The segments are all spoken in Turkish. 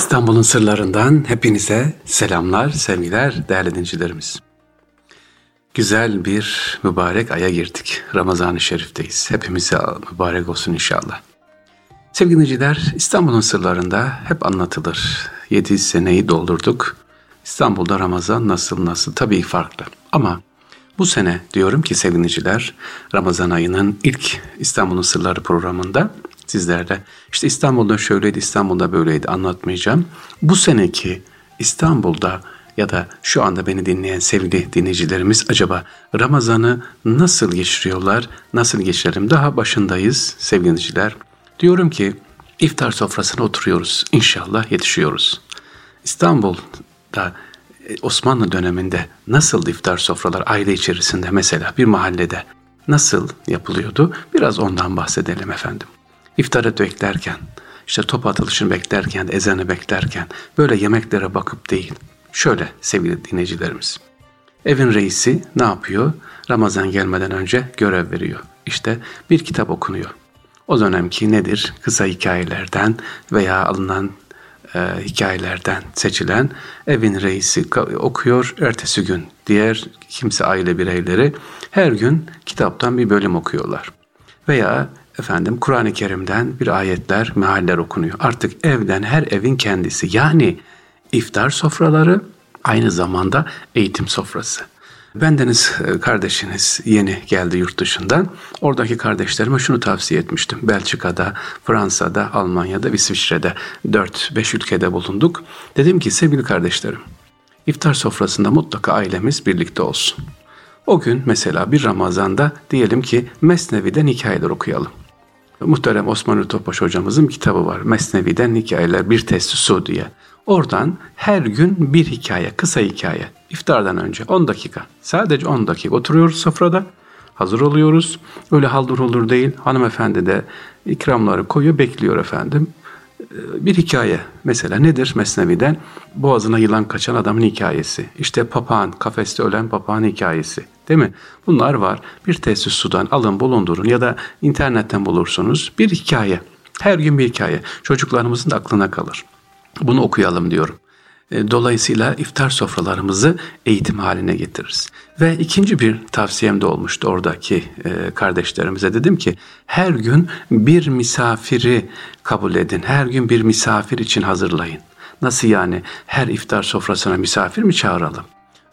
İstanbul'un sırlarından hepinize selamlar, sevgiler değerli dinleyicilerimiz. Güzel bir mübarek aya girdik. Ramazan-ı Şerif'teyiz. Hepimize mübarek olsun inşallah. Sevgili dinleyiciler, İstanbul'un sırlarında hep anlatılır. 7 seneyi doldurduk. İstanbul'da Ramazan nasıl nasıl tabii farklı. Ama bu sene diyorum ki sevgili dinleyiciler, Ramazan ayının ilk İstanbul'un Sırları programında sizlerle. İşte İstanbul'da şöyleydi, İstanbul'da böyleydi anlatmayacağım. Bu seneki İstanbul'da ya da şu anda beni dinleyen sevgili dinleyicilerimiz acaba Ramazan'ı nasıl geçiriyorlar, nasıl geçirelim? Daha başındayız sevgili dinleyiciler. Diyorum ki iftar sofrasına oturuyoruz. İnşallah yetişiyoruz. İstanbul'da e, Osmanlı döneminde nasıl iftar sofralar aile içerisinde mesela bir mahallede nasıl yapılıyordu? Biraz ondan bahsedelim efendim iftarı beklerken, işte top atılışını beklerken, ezanı beklerken böyle yemeklere bakıp değil. Şöyle sevgili dinleyicilerimiz. Evin reisi ne yapıyor? Ramazan gelmeden önce görev veriyor. İşte bir kitap okunuyor. O dönemki nedir? Kısa hikayelerden veya alınan e, hikayelerden seçilen evin reisi okuyor. Ertesi gün diğer kimse aile bireyleri her gün kitaptan bir bölüm okuyorlar. Veya efendim Kur'an-ı Kerim'den bir ayetler, mealler okunuyor. Artık evden her evin kendisi. Yani iftar sofraları aynı zamanda eğitim sofrası. Bendeniz e, kardeşiniz yeni geldi yurt dışından. Oradaki kardeşlerime şunu tavsiye etmiştim. Belçika'da, Fransa'da, Almanya'da, İsviçre'de 4-5 ülkede bulunduk. Dedim ki sevgili kardeşlerim, iftar sofrasında mutlaka ailemiz birlikte olsun. O gün mesela bir Ramazan'da diyelim ki Mesnevi'den hikayeler okuyalım. Muhterem Osmanlı Topaş hocamızın kitabı var. Mesnevi'den hikayeler bir testi su diye. Oradan her gün bir hikaye, kısa hikaye. İftardan önce 10 dakika. Sadece 10 dakika oturuyoruz sofrada. Hazır oluyoruz. Öyle haldır olur değil. Hanımefendi de ikramları koyuyor, bekliyor efendim. Ee, bir hikaye mesela nedir Mesnevi'den? Boğazına yılan kaçan adamın hikayesi. İşte papağan, kafeste ölen papağan hikayesi. Değil mi? Bunlar var. Bir tesis sudan alın bulundurun ya da internetten bulursunuz. Bir hikaye. Her gün bir hikaye. Çocuklarımızın da aklına kalır. Bunu okuyalım diyorum. E, dolayısıyla iftar sofralarımızı eğitim haline getiririz. Ve ikinci bir tavsiyem de olmuştu oradaki e, kardeşlerimize. Dedim ki her gün bir misafiri kabul edin. Her gün bir misafir için hazırlayın. Nasıl yani her iftar sofrasına misafir mi çağıralım?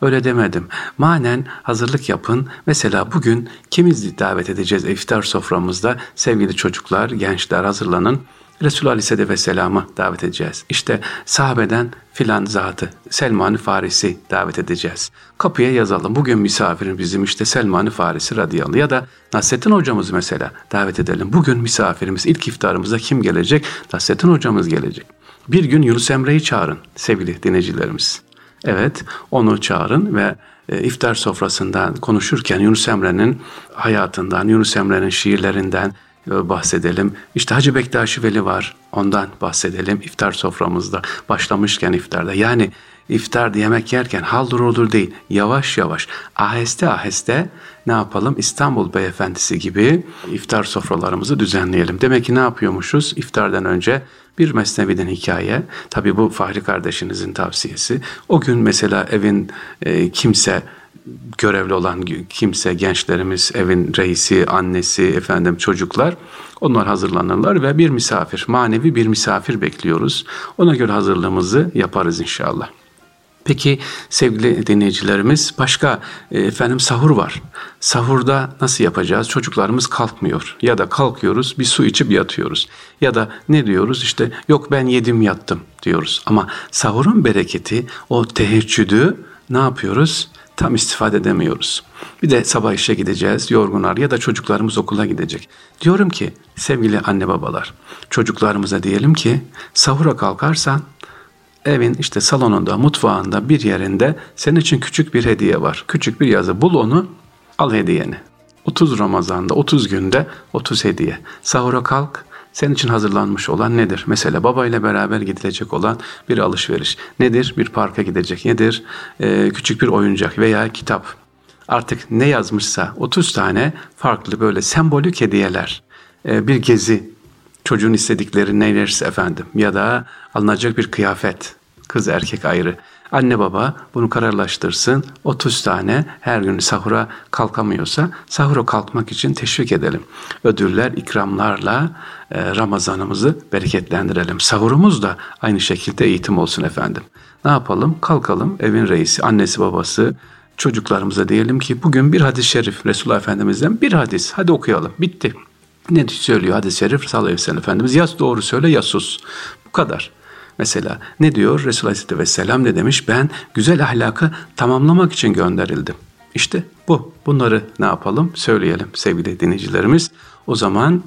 Öyle demedim. Manen hazırlık yapın. Mesela bugün kimiz davet edeceğiz iftar soframızda? Sevgili çocuklar, gençler hazırlanın. Resulü Aleyhisselatü Vesselam'ı davet edeceğiz. İşte sahabeden filan zatı Selman-ı Farisi davet edeceğiz. Kapıya yazalım. Bugün misafirin bizim işte Selman-ı Farisi radıyallahu ya da Nasrettin hocamız mesela davet edelim. Bugün misafirimiz ilk iftarımıza kim gelecek? Nasrettin hocamız gelecek. Bir gün Yunus Emre'yi çağırın sevgili dinleyicilerimiz. Evet onu çağırın ve e, iftar sofrasından konuşurken Yunus Emre'nin hayatından, Yunus Emre'nin şiirlerinden bahsedelim. İşte Hacı Bektaşi Veli var. Ondan bahsedelim iftar soframızda. Başlamışken iftarda. Yani iftar yemek yerken haldır olur değil. Yavaş yavaş aheste aheste ne yapalım? İstanbul Beyefendisi gibi iftar sofralarımızı düzenleyelim. Demek ki ne yapıyormuşuz? İftardan önce bir mesneviden hikaye. Tabi bu Fahri kardeşinizin tavsiyesi. O gün mesela evin e, kimse görevli olan kimse, gençlerimiz, evin reisi, annesi, efendim çocuklar onlar hazırlanırlar ve bir misafir, manevi bir misafir bekliyoruz. Ona göre hazırlığımızı yaparız inşallah. Peki sevgili dinleyicilerimiz başka e, efendim sahur var. Sahurda nasıl yapacağız? Çocuklarımız kalkmıyor ya da kalkıyoruz bir su içip yatıyoruz. Ya da ne diyoruz işte yok ben yedim yattım diyoruz. Ama sahurun bereketi o teheccüdü ne yapıyoruz? Tam istifade edemiyoruz. Bir de sabah işe gideceğiz, yorgunlar ya da çocuklarımız okula gidecek. Diyorum ki sevgili anne babalar, çocuklarımıza diyelim ki sahura kalkarsan evin işte salonunda, mutfağında bir yerinde senin için küçük bir hediye var. Küçük bir yazı. Bul onu, al hediyeni. 30 Ramazan'da, 30 günde 30 hediye. Sahura kalk, senin için hazırlanmış olan nedir? Mesela babayla beraber gidilecek olan bir alışveriş. Nedir? Bir parka gidecek. Nedir? Ee, küçük bir oyuncak veya kitap. Artık ne yazmışsa 30 tane farklı böyle sembolik hediyeler. Ee, bir gezi çocuğun istedikleri neylerse efendim ya da alınacak bir kıyafet kız erkek ayrı. Anne baba bunu kararlaştırsın. 30 tane her gün sahura kalkamıyorsa sahura kalkmak için teşvik edelim. Ödüller, ikramlarla e, Ramazanımızı bereketlendirelim. Sahurumuz da aynı şekilde eğitim olsun efendim. Ne yapalım? Kalkalım evin reisi, annesi babası, çocuklarımıza diyelim ki bugün bir hadis-i şerif Resulullah Efendimiz'den bir hadis. Hadi okuyalım. Bitti. Ne söylüyor hadis-i şerif sellem Efendimiz? Ya doğru söyle ya sus. Bu kadar. Mesela ne diyor Resulullah Aleyhisselatü Vesselam ne demiş? Ben güzel ahlakı tamamlamak için gönderildim. İşte bu. Bunları ne yapalım? Söyleyelim sevgili dinleyicilerimiz. O zaman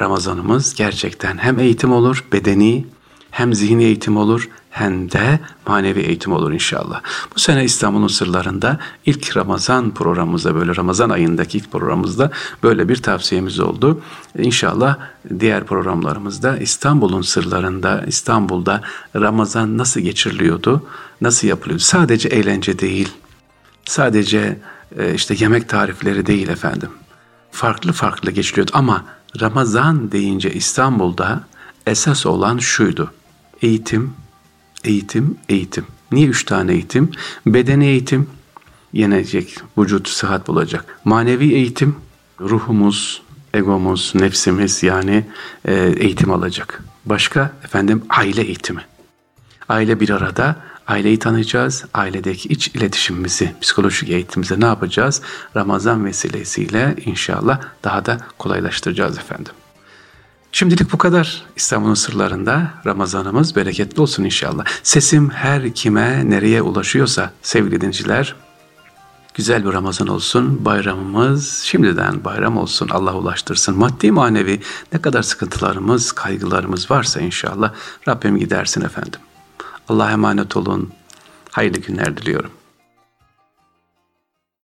Ramazanımız gerçekten hem eğitim olur, bedeni hem zihni eğitim olur hem de manevi eğitim olur inşallah. Bu sene İstanbul'un sırlarında ilk Ramazan programımızda böyle Ramazan ayındaki ilk programımızda böyle bir tavsiyemiz oldu. İnşallah diğer programlarımızda İstanbul'un sırlarında İstanbul'da Ramazan nasıl geçiriliyordu, nasıl yapılıyordu? Sadece eğlence değil, sadece e, işte yemek tarifleri değil efendim. Farklı farklı geçiliyordu ama Ramazan deyince İstanbul'da esas olan şuydu. Eğitim, eğitim, eğitim. Niye üç tane eğitim? Bedeni eğitim, yenecek, vücut sıhhat bulacak. Manevi eğitim, ruhumuz, egomuz, nefsimiz yani e, eğitim alacak. Başka efendim aile eğitimi. Aile bir arada aileyi tanıyacağız. Ailedeki iç iletişimimizi, psikolojik eğitimimize ne yapacağız? Ramazan vesilesiyle inşallah daha da kolaylaştıracağız efendim. Şimdilik bu kadar. İstanbul'un sırlarında Ramazanımız bereketli olsun inşallah. Sesim her kime nereye ulaşıyorsa sevgili dinciler güzel bir Ramazan olsun. Bayramımız şimdiden bayram olsun. Allah ulaştırsın. Maddi manevi ne kadar sıkıntılarımız, kaygılarımız varsa inşallah Rabbim gidersin efendim. Allah'a emanet olun. Hayırlı günler diliyorum.